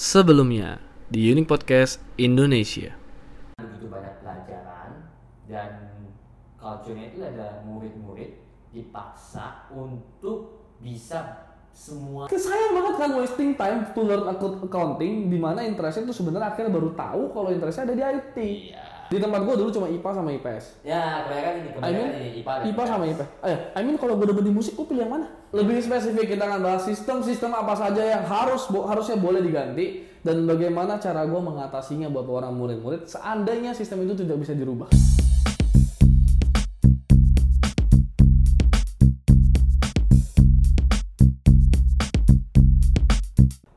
Sebelumnya di Unique Podcast Indonesia. begitu banyak pelajaran dan culture-nya itu ada murid-murid dipaksa untuk bisa semua Sayang banget kan wasting time to learn account- accounting di mana interestnya itu sebenarnya akhirnya baru tahu kalau interestnya ada di IT. Iya. Di tempat gue dulu cuma IPA sama IPS. ya kebanyakan ini I kebanyakan mean, ini IPA IPA sama IPS. Eh, I mean kalau gue dapet di musik, gue pilih yang mana? Lebih spesifik kita akan bahas sistem-sistem apa saja yang harus bo- harusnya boleh diganti dan bagaimana cara gue mengatasinya buat orang murid-murid seandainya sistem itu tidak bisa dirubah.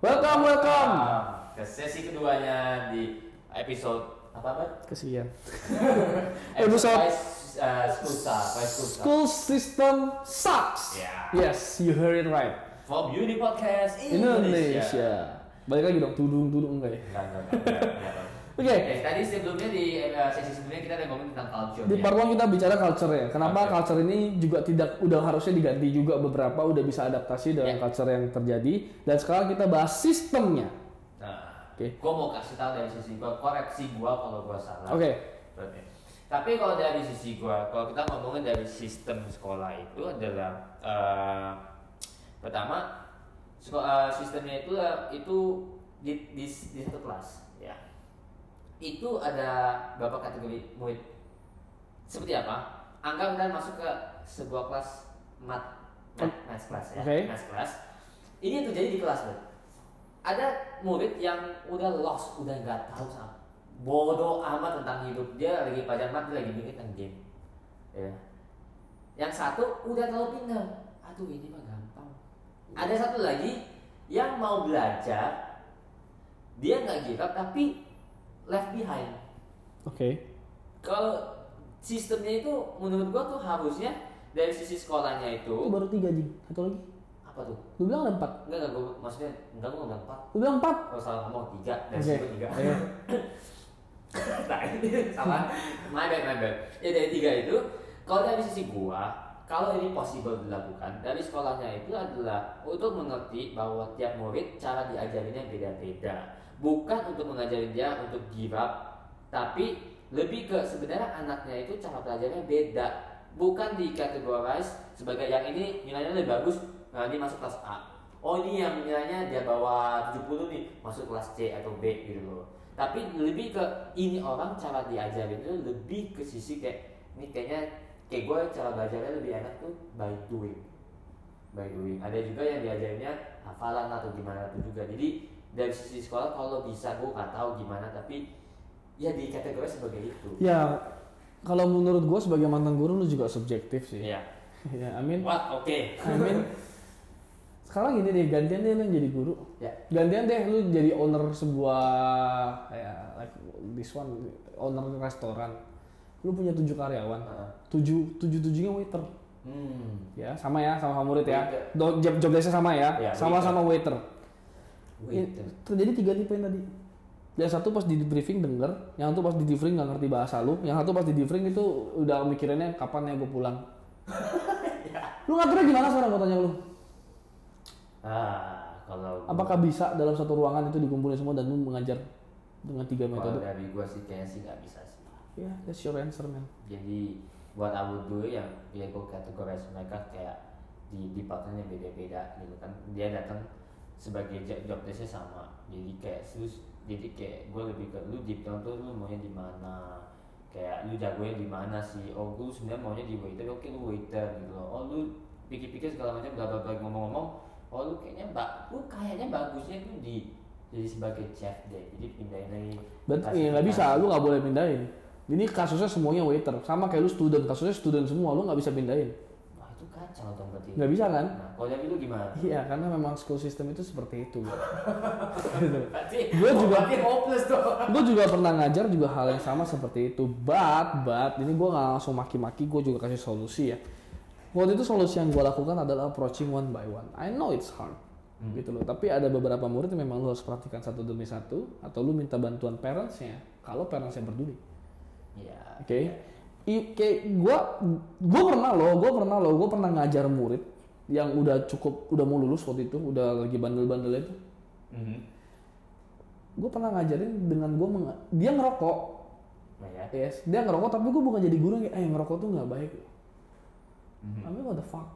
Welcome, welcome. Ke sesi keduanya di episode apa apa Kesian. Episode- Vice, uh, school Vice school School system sucks. Yeah. Yes, you heard it right. from Uni Podcast Indonesia, Indonesia. Balik lagi dong, tudung-tudung enggak ya? Enggak, enggak. Oke. Eh, tadi sebelumnya di eh, sesi sebelumnya kita ada ngomongin tentang culture Di ya. part 1 kita bicara culture ya. Kenapa Culture. culture ini juga tidak udah harusnya diganti juga beberapa udah bisa adaptasi dengan Ya. culture yang terjadi dan sekarang kita bahas sistemnya. Oke. gua mau kasih tahu dari sisi gua, koreksi gua kalau gua salah. Oke. Berarti. Tapi kalau dari sisi gua, kalau kita ngomongin dari sistem sekolah itu adalah eh, pertama seko- eh, sistemnya itu itu di, di, di satu kelas ya. Itu ada berapa kategori murid? Seperti apa? Anggap kita masuk ke sebuah kelas mat math, math class ya, Oke. math class. Ini terjadi di kelas Bud. Ada murid yang udah lost, udah nggak tahu sama. Bodoh amat tentang hidup. Dia lagi pelajaran mat dia lagi mikir tentang game ya. Yang satu udah tahu pintar aduh ini mah gampang. Ada satu lagi yang mau belajar dia nggak give up tapi left behind. Oke. kalau sistemnya itu menurut gua tuh harusnya dari sisi sekolahnya Itu itu baru tiga jing. Satu lagi. Apa tuh Lu bilang ada empat. enggak enggak gua maksudnya enggak gua nggak empat Lu bilang empat. kalau salah ngomong tiga dan Oke. sisi tiga Oke. nah ini salah my bad my bad ya dari tiga itu kalau dari sisi gua kalau ini possible dilakukan dari sekolahnya itu adalah untuk mengerti bahwa tiap murid cara diajarinnya beda-beda bukan untuk mengajarin dia untuk give up tapi lebih ke sebenarnya anaknya itu cara belajarnya beda bukan dikategorize sebagai yang ini nilainya lebih bagus nah ini masuk kelas A. Oh ini yang nilainya dia bawa 70 nih masuk kelas C atau B gitu loh. Tapi lebih ke ini orang cara diajarin itu lebih ke sisi kayak ini kayaknya kayak gue cara belajarnya lebih enak tuh by doing. By doing. Ada juga yang diajarinnya hafalan atau gimana tuh juga. Jadi dari sisi sekolah kalau bisa gue nggak tahu gimana tapi ya di kategori sebagai itu. Ya, kalau menurut gue sebagai mantan guru lu juga subjektif sih. Iya. ya, I mean, what oke. I mean, sekarang gini deh, gantian deh lu yang jadi guru. ya Gantian deh lu jadi owner sebuah kayak like this one owner restoran. Lu punya tujuh karyawan, Heeh. tujuh tujuh tujuhnya waiter. hmm Ya sama ya sama murid ya. Do- Job job desknya sama ya, Ya, sama sama waiter. Waiter. Ini Terjadi tiga tipe yang tadi. Yang satu pas di briefing denger, yang satu pas di briefing nggak ngerti bahasa lu, yang satu pas di briefing itu udah mikirinnya kapan ya gue pulang. Lu ngaturnya gimana sekarang gue tanya lu? Ah kalau gua- Apakah bisa dalam satu ruangan itu dikumpulin semua dan lu mengajar dengan tiga kalau metode? dari gua sih kayaknya sih nggak bisa sih. Ya, that's your answer man. jadi buat abu dulu yang ya gue kategorize mereka kayak di di partnernya beda-beda gitu kan. Dia datang sebagai job, job desknya sama. Jadi kayak terus jadi kayak gue lebih ke lu di tuh lu maunya di mana? Kayak lu jagonya di mana sih? Oh gue sebenarnya maunya di waiter. Oke lu waiter gitu loh. Oh lu pikir-pikir segala macam bla bla bla ngomong-ngomong oh lu kayaknya mbak lu kayaknya bagusnya tuh di jadi sebagai chef deh jadi pindahin lagi Berarti ya nggak bisa, lu nggak boleh pindahin. Ini kasusnya semuanya waiter, sama kayak lu student, kasusnya student semua, lu nggak bisa pindahin. wah itu kacau dong berarti Nggak bisa kan? Nah, kalau dari lu gimana? Iya, karena memang school system itu seperti itu. gitu. Gua juga- hopeless gue juga pernah ngajar juga hal yang sama seperti itu but but ini gue nggak langsung maki-maki gue juga kasih solusi ya waktu itu solusi yang gue lakukan adalah approaching one by one I know it's hard gitu loh tapi ada beberapa murid yang memang lo harus perhatikan satu demi satu atau lu minta bantuan parentsnya kalau parentsnya peduli Iya. oke I- kayak gue gue pernah loh gue pernah loh gue pernah ngajar murid yang udah cukup udah mau lulus waktu itu udah lagi bandel-bandel itu Mhm. gue pernah ngajarin dengan gue dia ngerokok Nah, ya. yes dia ngerokok tapi gue bukan jadi guru yang kayak, eh ngerokok tuh nggak baik Mhm. I mean what the fuck?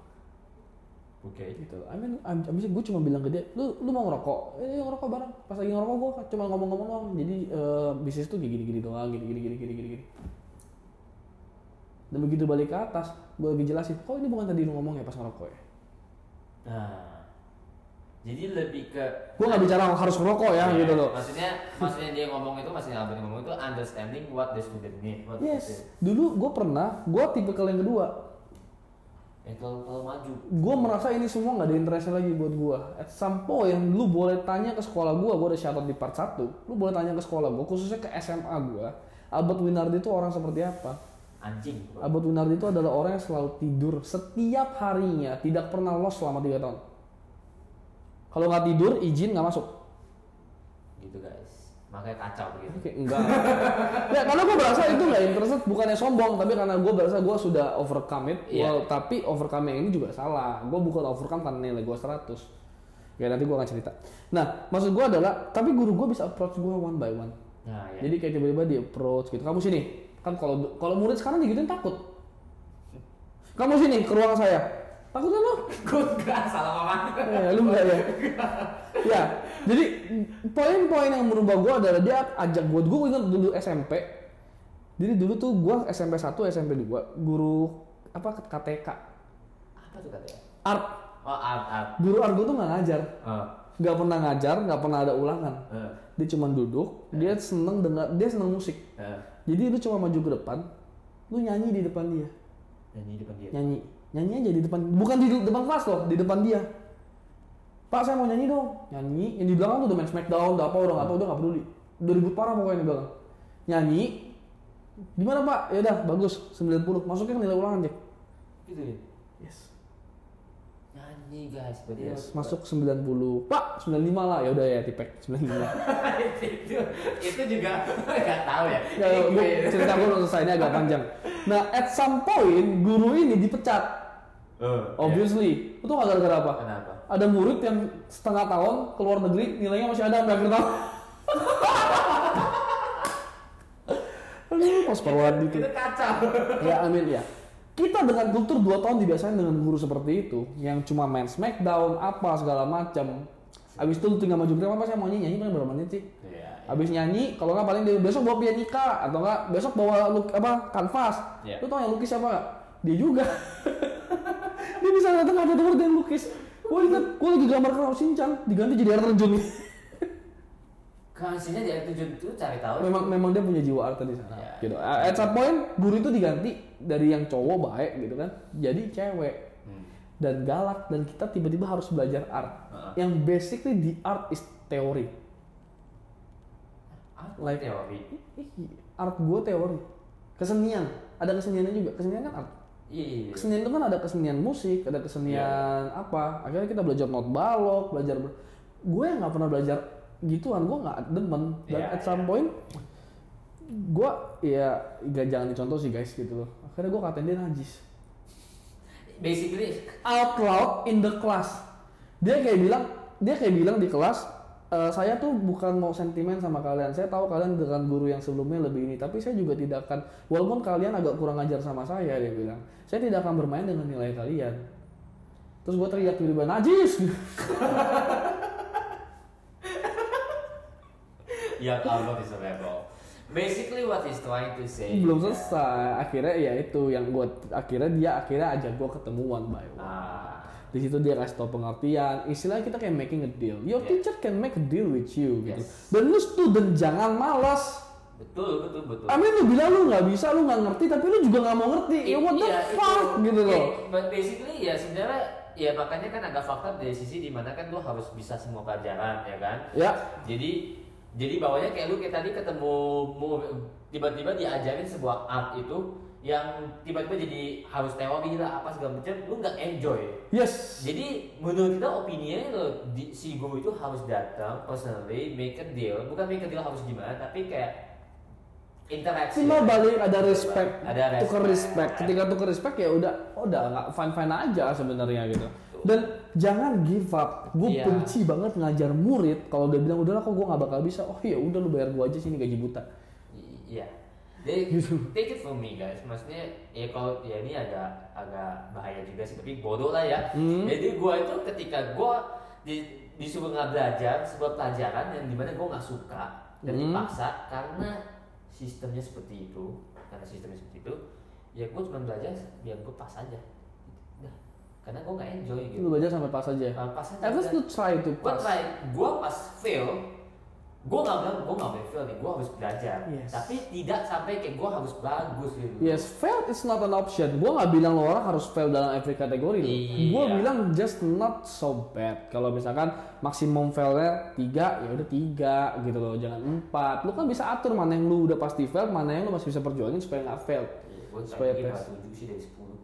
Oke. gitu. I mean I'm- abis itu gue cuma bilang ke dia lu lu mau ngerokok? Eh ngerokok bareng. Pas lagi ngerokok gue cuma ngomong-ngomong doang. Jadi eh, bisnis tuh kayak gini-gini doang gini gini gini dan begitu balik ke atas gue lagi jelasin kok ini bukan tadi lu ngomong ya pas ngerokok ya? Nah. Jadi lebih ke gue nggak bicara harus ngerokok ya Iya, gitu loh. Maksudnya maksudnya dia ngomong itu maksudnya Albert ngomong itu understanding what the student need. What yes. dulu gue pernah gue tipe yang kedua Eh kalau kalau maju. gue merasa ini semua nggak ada interest lagi buat gue at some point lu boleh tanya ke sekolah gue gue udah shoutout di part 1 lu boleh tanya ke sekolah gue khususnya ke SMA gue Albert Winardi itu orang seperti apa Anjing. bro. Albert Winardi itu adalah orang yang selalu tidur setiap harinya tidak pernah los selama 3 tahun kalau nggak tidur izin nggak masuk Gitu guys. Makanya kacau begitu. Enggak. ya karena gue berasa itu nggak interested, bukannya sombong, tapi karena gue berasa gue sudah overcome it. Iya. Well, tapi overcome yang ini juga salah. Gue bukan overcome karena nilai gue 100. Ya nanti gue akan cerita. Nah, maksud gue adalah, tapi guru gue bisa approach gue one by one. Nah, ya. Jadi kayak tiba-tiba di approach gitu. Kamu sini. Kan kalau kalau murid sekarang digituin takut. Kamu sini ke ruangan saya. Takut kan lo? Gue enggak salah mama. Ya, lu enggak ya? Ya, jadi poin-poin yang merubah gue adalah dia ajak gue, gue ingat dulu SMP. Jadi dulu tuh gue SMP 1, SMP 2, guru apa KTK, Apa tuh katanya? art. Oh, art art. Guru art gue tuh nggak ngajar, Oh. nggak pernah ngajar, nggak pernah ada ulangan. Eh. Dia cuma duduk, dia seneng dengar, dia seneng musik. Eh. Jadi lu cuma maju ke depan, lu nyanyi di depan dia, Nyanyi di depan dia. nyanyi, nyanyi aja di depan, bukan di depan kelas loh, di depan dia. Pak saya mau nyanyi dong, nyanyi. Yang di belakang tuh udah main smackdown, udah apa udah nggak tahu, udah nggak peduli. Udah ribut parah pokoknya di belakang. Nyanyi, gimana pak? Ya udah bagus, 90 Masukin ke nilai ulangan Jack. Gitu ya. Yes. Nyanyi guys. Berarti Yes, masuk 90. Pak, 95 lah. Ya udah ya tipek 95. itu itu juga nggak tahu ya. ya, gue- cerita gue udah selesai ini agak panjang. Nah, at some point guru ini dipecat. Oh, Obviously. Itu nggak gara-gara apa? Kenapa? Ada murid yang setengah tahun ke luar negeri nilainya masih ada sampai akhir tahun. Aduh, pas Parwadi itu. Itu kacau. ya amin ya kita dengan kultur 2 tahun dibiasain dengan guru seperti itu yang cuma main smackdown apa segala macam abis itu lu tinggal maju ke depan apa saya mau nyanyi nyanyi paling berapa menit sih Iya. abis nyanyi kalau nggak paling dia besok bawa pianika atau nggak besok bawa luk, apa kanvas Iya. lu tau yang lukis siapa nggak? dia juga dia bisa datang ada tempat yang lukis gue ingat gue lagi gambar kerau sinchan diganti jadi air terjun Kansinya di air terjun itu cari tahu. memang memang dia punya jiwa art di sana Ya. gitu. At some point guru itu diganti dari yang cowok baik gitu kan jadi cewek. Hmm. dan galak dan kita tiba-tiba harus belajar art. Yang basically the art is teori. Apa Like- teori? Art gue teori. Kesenian. Ada keseniannya juga. Kesenian kan art Iya. kesenian itu kan ada kesenian musik ada kesenian apa. Akhirnya kita belajar not balok belajar ber- gue yang nggak pernah belajar gituan gue nggak demen. Dan Iya, at some point gue ya gak jangan dicontoh sih guys gitu loh. Akhirnya gue katain dia najis. Basically. Out loud in the class. Dia kayak bilang dia kayak bilang di kelas "Eh, saya tuh bukan mau sentimen sama kalian saya tahu kalian dengan guru yang sebelumnya lebih ini tapi saya juga tidak akan walaupun kalian agak kurang ajar sama saya dia bilang saya tidak akan bermain dengan nilai kalian terus gue teriak tiba-tiba najis yang Albert is a rebel. Basically what he's trying to say. belum is selesai akhirnya ya itu yang gue akhirnya dia akhirnya ajak gue ketemu one by one Ah. Di situ dia kasih tau pengertian istilahnya kita kayak making a deal your Yeah. teacher can make a deal with you gitu Yes. dan lu student jangan malas Betul, betul, betul. I mean lu bilang lu nggak bisa lu nggak ngerti tapi lu juga nggak mau ngerti ya what the itu- fuck gitu loh But basically ya sebenarnya ya makanya kan agak fakta dari sisi di mana kan lu harus bisa semua pelajaran ya kan. ya Jadi jadi bawahnya kayak lu kayak tadi ketemu mu- tiba-tiba diajarin sebuah art itu yang tiba-tiba jadi harus teori lah apa segala macam lu nggak enjoy. yes Jadi menurut kita opininya lo di, si guru itu harus datang personally make a deal, bukan make a deal harus gimana, tapi kayak interaksi. cuma balik ada respect Ada respect. respect ketika tuker respect ya udah oh, udah nggak fine fine aja sebenarnya gitu Dan jangan give up. Gue Iya. benci banget ngajar murid kalau dia bilang udahlah kok gue nggak bakal bisa. Oh ya udah lu bayar gue aja sini gaji buta. Iya. Jadi Gitu. take it from me guys. Maksudnya ya kalau ya ini agak agak bahaya juga sih, tapi bodoh lah ya. Hmm. Jadi gua itu ketika gua di, disuruh nggak belajar sebuah pelajaran yang di mana gua nggak suka dan Hmm. dipaksa karena sistemnya seperti itu, karena sistemnya seperti itu, ya gua cuma belajar biar gua pas aja. Karena gua nggak enjoy gitu. Lu belajar sampai pas aja. Uh, pas aja. At least lu try to Gua pass. try, gua pas fail, gua nggak bilang gua nggak boleh fail nih, gua harus belajar. Yes. Tapi tidak sampai kayak gua harus bagus gitu. Yes, fail is not an option. Gue nggak bilang lo orang harus fail dalam every kategori. Iya. Gue bilang just not so bad. Kalau misalkan maksimum failnya tiga, ya udah tiga gitu loh, jangan empat. Lu kan bisa atur mana yang lu udah pasti fail, mana yang lu masih bisa perjuangin supaya nggak fail. Iya, gua Supaya tujuh sih dari sepuluh.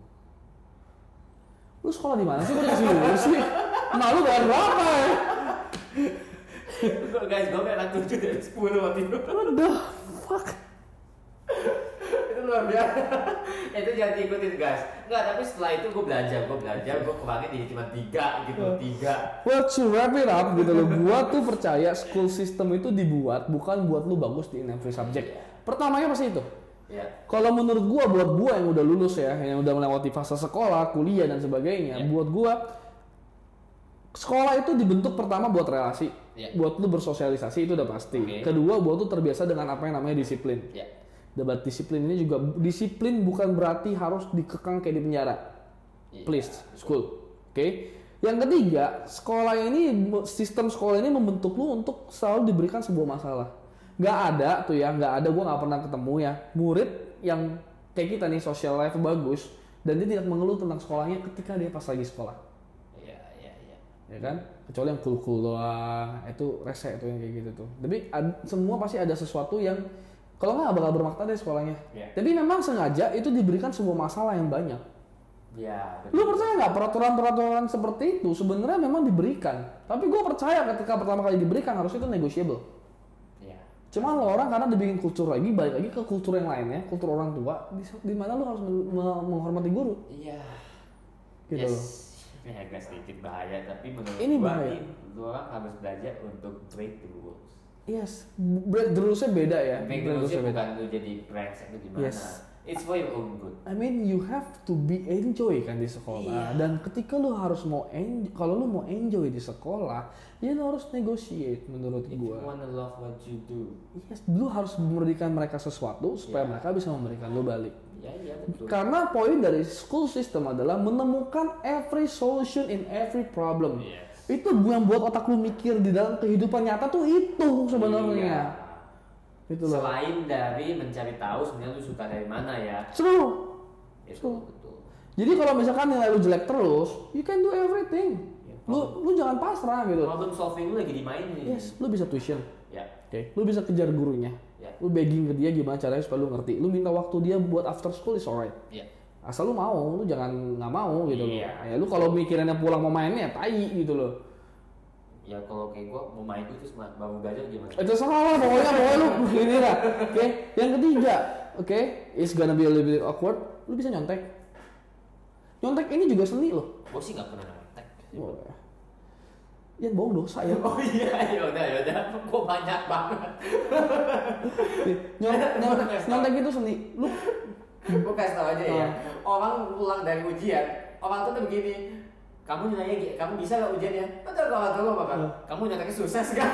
Lu sekolah di mana sih? Gue dikasih dulu sih. Malu bayar berapa ya? Guys, gua kayak tujuh dari sepuluh waktu itu. What the fuck? itu luar biasa. itu jangan diikutin guys. Enggak, tapi setelah itu gua belajar, gua belajar, gua kemarin jadi cuma tiga gitu, tiga. Well, to wrap it up gitu loh, gua tuh percaya school system itu dibuat bukan buat lu bagus di every subject. Pertamanya pasti itu. Ya. Kalau menurut gua buat gua yang udah lulus ya, yang udah melewati fase sekolah, kuliah dan sebagainya, Ya. buat gua sekolah itu dibentuk pertama buat relasi, Ya. buat lu bersosialisasi itu udah pasti. Oke. Kedua buat lu terbiasa dengan apa yang namanya disiplin. Ya. Debat disiplin ini juga disiplin bukan berarti harus dikekang kayak di penjara. Iya. Please, school. Oke. Yang ketiga, sekolah ini sistem sekolah ini membentuk lu untuk selalu diberikan sebuah masalah. Nggak ada tuh ya, nggak ada gua nggak pernah ketemu ya murid yang kayak kita nih social life bagus dan dia tidak mengeluh tentang sekolahnya ketika dia pas lagi sekolah. Ya kan? Kecuali yang cool-cool doang, itu rese tuh yang kayak gitu tuh. Tapi ad- semua pasti ada sesuatu yang kalau nggak bakal bermakna deh sekolahnya. Iya. Tapi memang sengaja itu diberikan sebuah masalah yang banyak. Ya, Lu percaya nggak peraturan-peraturan seperti itu sebenarnya memang diberikan. Tapi gue percaya ketika pertama kali diberikan harusnya itu negotiable. Iya. Cuman lo orang karena dibikin kultur lagi, balik lagi ke kultur yang lainnya, kultur orang tua, di, di mana lu harus men- me- menghormati guru. Iya. Gitu loh. Ini agak sedikit bahaya, tapi menurut Ini gua bahaya. nih, orang harus belajar untuk break the rules. Yes, break the rules-nya beda ya. Break the rules-nya bukan lu jadi brengsek itu gimana. Yes. It's for your own good. I mean you have to be enjoy kan di sekolah dan ketika lu harus mau enjoy kalau lu mau enjoy di sekolah ya lu harus negotiate menurut If you gua wanna love what you do. yes lu harus memberikan mereka sesuatu supaya Ya. mereka bisa memberikan lu balik Ya, iya betul. Karena poin dari school system adalah menemukan every solution in every problem. Yes. Itu yang buat otak lu mikir di dalam kehidupan nyata tuh itu sebenarnya. Iya. Itu loh. Selain dari mencari tahu sebenarnya lu suka dari mana ya. True. Itu betul. Jadi kalau misalkan nilai lu jelek terus, you can do everything. Ya, Lu lu jangan pasrah gitu. Problem solving lu lagi dimainin. Yes, lu bisa tuition. Ya. Oke, lu bisa kejar gurunya. Ya. Lu begging ke dia gimana caranya supaya lu ngerti. Lu minta waktu dia buat after school is alright. Ya. asal lu mau lu jangan nggak mau gitu loh Iya. ya lu kalau mikirinnya pulang mau mainnya tai gitu loh Ya kalau kayak gua mau main itu terus baru belajar gimana? itu salah lah pokoknya pokoknya lu ini lah oke yang ketiga oke it's gonna be a little bit awkward lu bisa nyontek nyontek ini juga seni loh Gua sih nggak pernah nontek. oh, ya bohong dosa ya Oh iya, ya udah ya udah. Gua banyak banget. nyontek, nyontek, nyontek itu seni lu Gua kasih tau aja ya. Orang pulang dari ujian, orang tuh tuh begini. Kamu nanya kamu bisa gak ujiannya? Betul kalau tahu apa kan? Kamu nyonteknya sukses kan?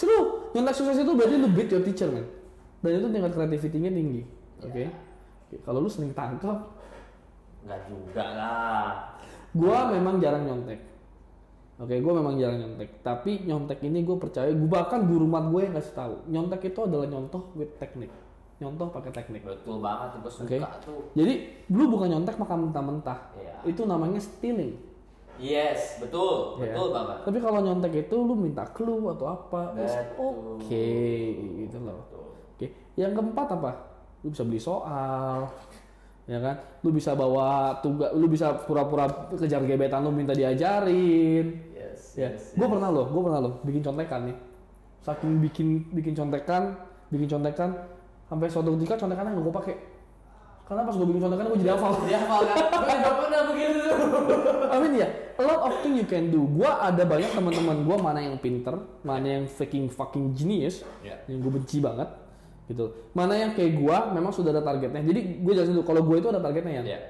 Seru, nyontek sukses itu berarti lu beat your teacher man dan itu tingkat kreativitinya tinggi oke Oke, kalau lu sering tangkap Enggak juga lah. Gua memang jarang nyontek. Oke, gua memang jarang nyontek. Tapi nyontek ini gue percaya, gue bahkan guru mat gue yang kasih tahu. Nyontek itu adalah nyontoh with teknik. Nyontoh pakai teknik. Betul banget, gua suka Oke. tuh. Jadi lu bukan nyontek makan mentah-mentah. Iya. Itu namanya stealing. Yes, betul, Ya. betul banget. Tapi kalau nyontek itu lu minta clue atau apa, oke gitu loh. Oke, yang keempat apa? Lu bisa beli soal, ya kan? Lu bisa bawa tugas, lu bisa pura-pura kejar gebetan lu minta diajarin. Yes, Ya, yes. gue pernah loh, gue pernah loh bikin contekan nih. Saking bikin bikin contekan, bikin contekan, sampai suatu ketika contekannya nggak gue pakai. Karena pas gue bikin contekan gue jadi hafal. Dia hafal kan? Juga pernah begitu. Amin ya. a lot of thing you can do. Gua ada banyak teman-teman gua mana yang pinter, mana yang freaking fucking genius, Ya. yang gue benci banget, gitu. Mana yang kayak gua memang sudah ada targetnya. Jadi gue jelasin dulu, kalau gue itu ada targetnya ya. Ya.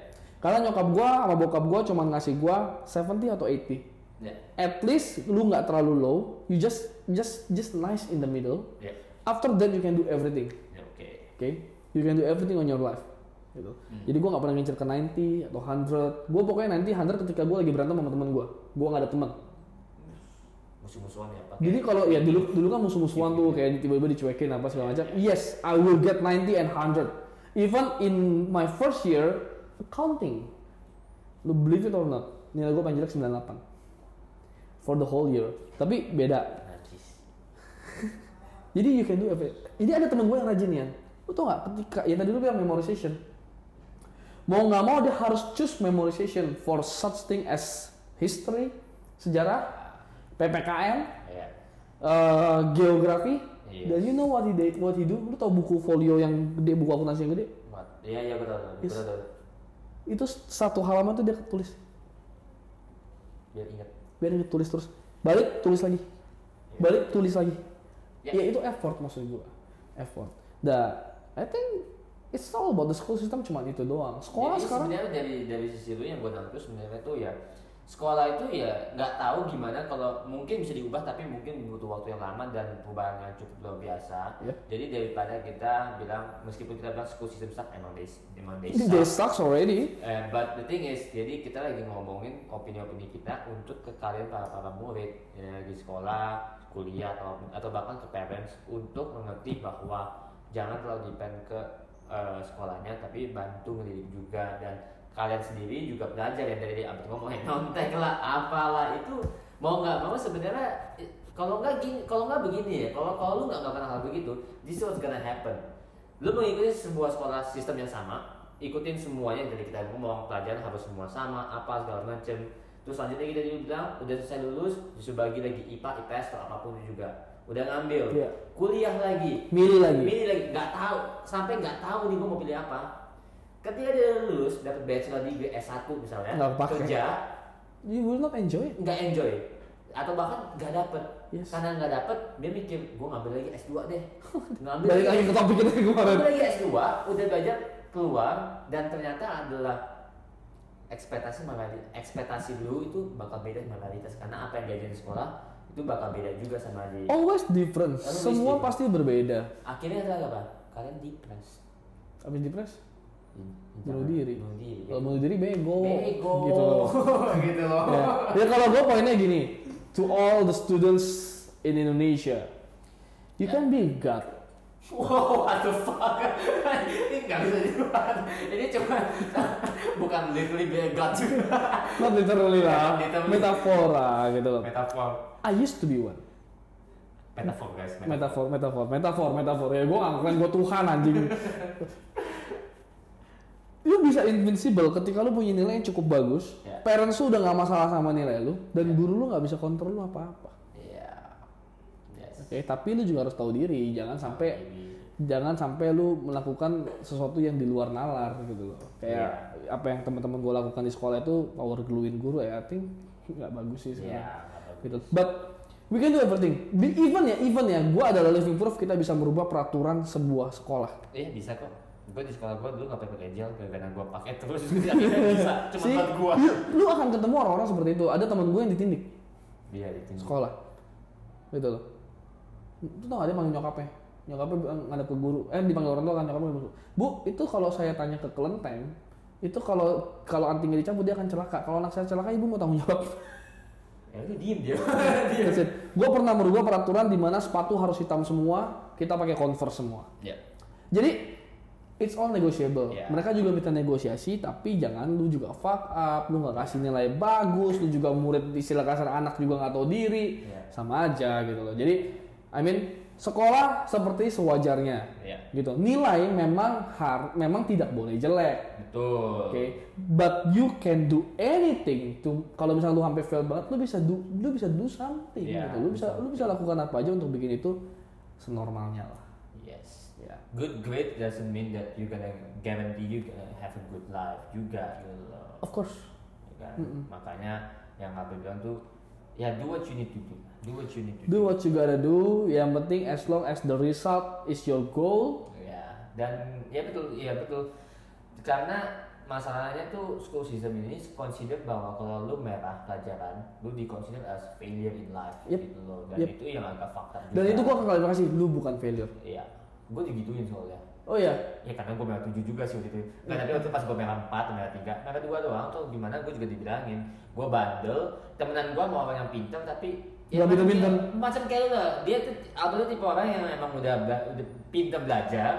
Karena nyokap gua sama bokap gua cuma ngasih gua 70 atau 80. Ya. At least lu nggak terlalu low, you just just just nice in the middle. Ya. After that you can do everything. Ya, Oke. Oke, you can do everything on your life. Gitu. Jadi gue nggak pernah ngincer ke 90 atau 100. Gue pokoknya 90, 100 ketika gue lagi berantem sama teman gue. Gue nggak ada teman. Musuh-musuhan ya Pak. Jadi kalau ya dulu dulu kan musuh-musuhan tuh kayak tiba-tiba dicuekin apa segala macam. Yes, I will get 90 and 100. Even in my first year accounting, lu believe it or not, nilai gue paling jelek 98 for the whole year. Tapi beda. Jadi you can do everything. Jadi ada temen gue yang rajin ya. Lu tau gak ketika ya tadi lu bilang memorization. Mau nggak mau dia harus choose memorization for such thing as history, sejarah, PPKN, Ya. eh, geografi. Yes. Dan you know what he did, what he do? Lu tau buku folio yang gede, buku akuntansi yang gede? Iya iya betul betul. Yes. Betul. Itu satu halaman tuh dia tulis. Biar ingat. Biar dia tulis terus. Balik tulis lagi. Balik tulis lagi. Ya. Ya itu effort maksud gua. Effort. Dan I think it's all about the school system cuma itu doang. Sekolah Jadi sekarang sebenarnya dari dari sisi lu yang gue nangkep sebenarnya tuh ya sekolah itu ya nggak tahu gimana kalau mungkin bisa diubah tapi mungkin butuh waktu yang lama dan perubahan yang cukup luar biasa. Ya. Jadi daripada kita bilang meskipun kita bilang school system suck emang they emang they they suck. sucks already. Eh, but the thing is, jadi kita lagi ngomongin opini-opini kita untuk ke kalian para para murid ya, di sekolah, kuliah atau atau bahkan ke parents untuk mengerti bahwa jangan terlalu depend ke eh, sekolahnya, tapi bantu ngedidik juga dan kalian sendiri juga belajar yang dari abis ngomongin nontek lah, apalah itu mau nggak mau sebenarnya kalau nggak gini, kalau nggak begini ya, kalau kalau lu nggak melakukan hal begitu, this is what's gonna happen. Lu mengikuti sebuah sekolah sistem yang sama, ikutin semuanya tadi kita ngomong pelajaran harus semua sama apa segala macem. Terus selanjutnya kita juga bilang udah selesai lulus disuruh bagi lagi IPA IPS atau apa pun juga. Udah ngambil. Iya. kuliah lagi. Milih lagi. milih lagi. Nggak tahu sampai nggak tahu nih gue mau pilih apa ketika dia lulus dapat bachelor degree S1 misalnya Nggak kepake. kerja You will not enjoy nggak enjoy atau bahkan nggak dapet Yes. karena nggak dapet dia mikir gue ngambil lagi S2 deh ngambil Balik lagi ke topik kita kemarin. Aku lagi S2, udah belajar keluar dan ternyata adalah ekspektasi ekspektasi dulu itu bakal beda sama mayoritas karena apa yang diajarin di sekolah itu bakal beda juga sama di Always different. Always Semua different. pasti berbeda. akhirnya adalah apa kalian depres Habis depres, bunuh diri. bunuh diri Kalau bunuh diri bego. bego Gitu loh. gitu loh ya. ya kalau gue poinnya gini, to all the students in Indonesia, you can be God. Wow, what the fuck? ini nggak bisa dibuat. Ini cuma bukan literally be a god juga. Not literally lah, metafora gitu loh. Metafor. I used to be one. Metafor guys. Metafor, metafor, metafor, metafor. Ya gue ngakuin gue Tuhan anjing. Bisa invincible ketika lu punya nilai yang cukup bagus. Ya. Parents lu udah nggak masalah sama nilai lu dan guru lu nggak bisa kontrol lu apa-apa. Iya. Yes. Oke, tapi lu juga harus tahu diri, jangan sampai jangan sampai lu melakukan sesuatu yang di luar nalar gitu loh. Kayak apa yang teman-teman gue lakukan di sekolah itu power gluein guru ya, I think nggak bagus sih sebenarnya. Nggak bagus. Gitu. But we can do everything. Even ya, even ya, gue adalah living proof kita bisa merubah peraturan sebuah sekolah. Iya bisa kok. Gue di sekolah gue dulu nggak pakai gel karena gue pakai terus akhirnya bisa. Cuma buat gue. you- lu akan ketemu orang-orang seperti itu. Ada teman gue yang ditindik Iya itu. sekolah, gitu loh. Itu tau gak dia manggil nyokapnya? Nyokapnya ngadep ke guru, eh dipanggil orang tua kan nyokapnya bilang, Bu, itu kalau saya tanya ke kelenteng, itu kalau kalau antingnya dicabut dia akan celaka. Kalau anak saya celaka, ibu mau tanggung jawab. Ya itu diem dia. Gue pernah merubah peraturan di mana sepatu harus hitam semua, kita pakai converse semua. Iya. Jadi it's all negotiable. Yeah. Mereka juga minta negosiasi, tapi jangan lu juga fuck up, lu nggak kasih nilai bagus, lu juga murid istilah kasar anak juga nggak tahu diri, Yeah. sama aja gitu loh. Jadi, I mean sekolah seperti sewajarnya, Iya. gitu. Nilai memang har, memang tidak boleh jelek. Betul. Oke, but you can do anything to kalau misalnya lu sampai fail banget, lu bisa do lu bisa do something Iya, gitu. Lu bisa lu bisa lakukan apa aja untuk bikin itu senormalnya lah. Yes. Ya. Good grade doesn't mean that you gonna guarantee you gonna have a good life juga gitu loh. Of course. Ya kan? Makanya yang Abel bilang tuh ya do what you need to do do what you need to Do what you gotta do. Yang penting as long as the result is your goal. ya dan ya betul ya betul karena masalahnya tuh school system ini consider bahwa kalau lu merah pelajaran lu di consider as failure in life Yep. gitu loh dan Yep. itu yang agak fakta juga Dan itu gua akan klarifikasi, lu bukan failure. iya gue digituin soalnya. Oh iya. ya karena gue merah tujuh juga sih waktu itu. Nggak tapi waktu pas gue merah empat merah tiga merah dua doang tuh gimana gue juga dibilangin. Gue bandel temenan gue mau orang yang pintar tapi macam pinter-pinter. kayak- macam kayak lu lah. Dia tuh Aldo tuh tipe orang yang emang udah bela- udah pintar belajar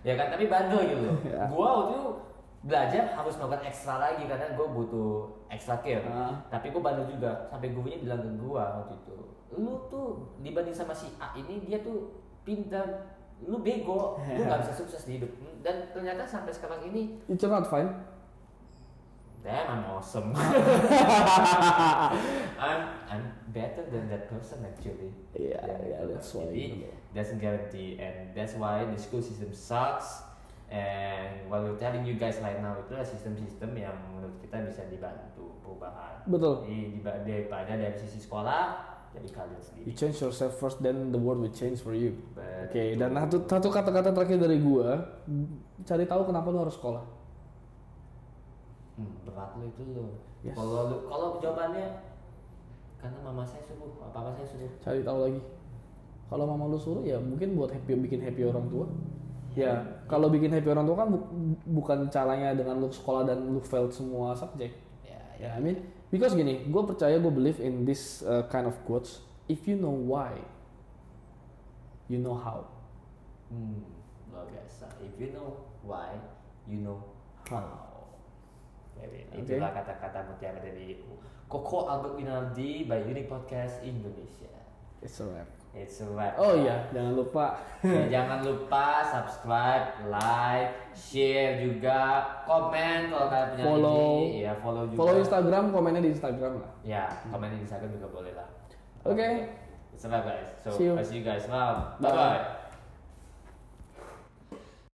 ya kan? Tapi bandel gitu loh. Ya. gue waktu itu belajar harus melakukan ekstra lagi karena gue butuh extra care. Ah. tapi gue bandel juga. Sampai gurunya bilang ke gue waktu itu lu tuh dibanding sama si A ini dia tuh pintar lu bego lu nggak bisa sukses di hidup dan ternyata sampai sekarang ini You not fine. damn I'm awesome I'm I'm better than that person actually Dan iya, itu. that's why, jadi gitu. doesn't guarantee and that's why the school system sucks and what we're telling you guys right now itu adalah sistem-sistem yang menurut kita bisa dibantu perubahan Betul. jadi daripada dari sisi sekolah dari kalian sendiri You change yourself first, then the world will change for you. Oke, dan satu satu kata-kata terakhir dari gua, cari tahu kenapa lu harus sekolah. Hmm, berat lo itu lo. Yes. Kalau lu kalau jawabannya karena mama saya suruh, apa apa saya suruh. Cari tahu lagi. Kalau mama lu suruh ya mungkin buat happy bikin happy orang tua. Ya, kalau bikin happy orang tua kan bu- bukan caranya dengan lu sekolah dan lu fail semua subjek. Ya, Ya, I mean, because gini, gue percaya gue believe in this uh, kind of quotes. If you know why, you know how. Hmm, luar biasa. If you know why, you know how. Jadi Oke. itulah kata-kata mutiara dari Koko Albert Winaldi by Unique Podcast Indonesia. It's a wrap. It's wrap. Oh iya, jangan lupa Ya, jangan lupa subscribe, like, share juga, komen kalau kalian punya Follow. ide, ya follow juga. follow Instagram, komennya di Instagram lah. Ya, komen di Instagram juga boleh lah. Oke. It's a wrap guys. So, See you. I'll see you guys. Bye. Bye bye.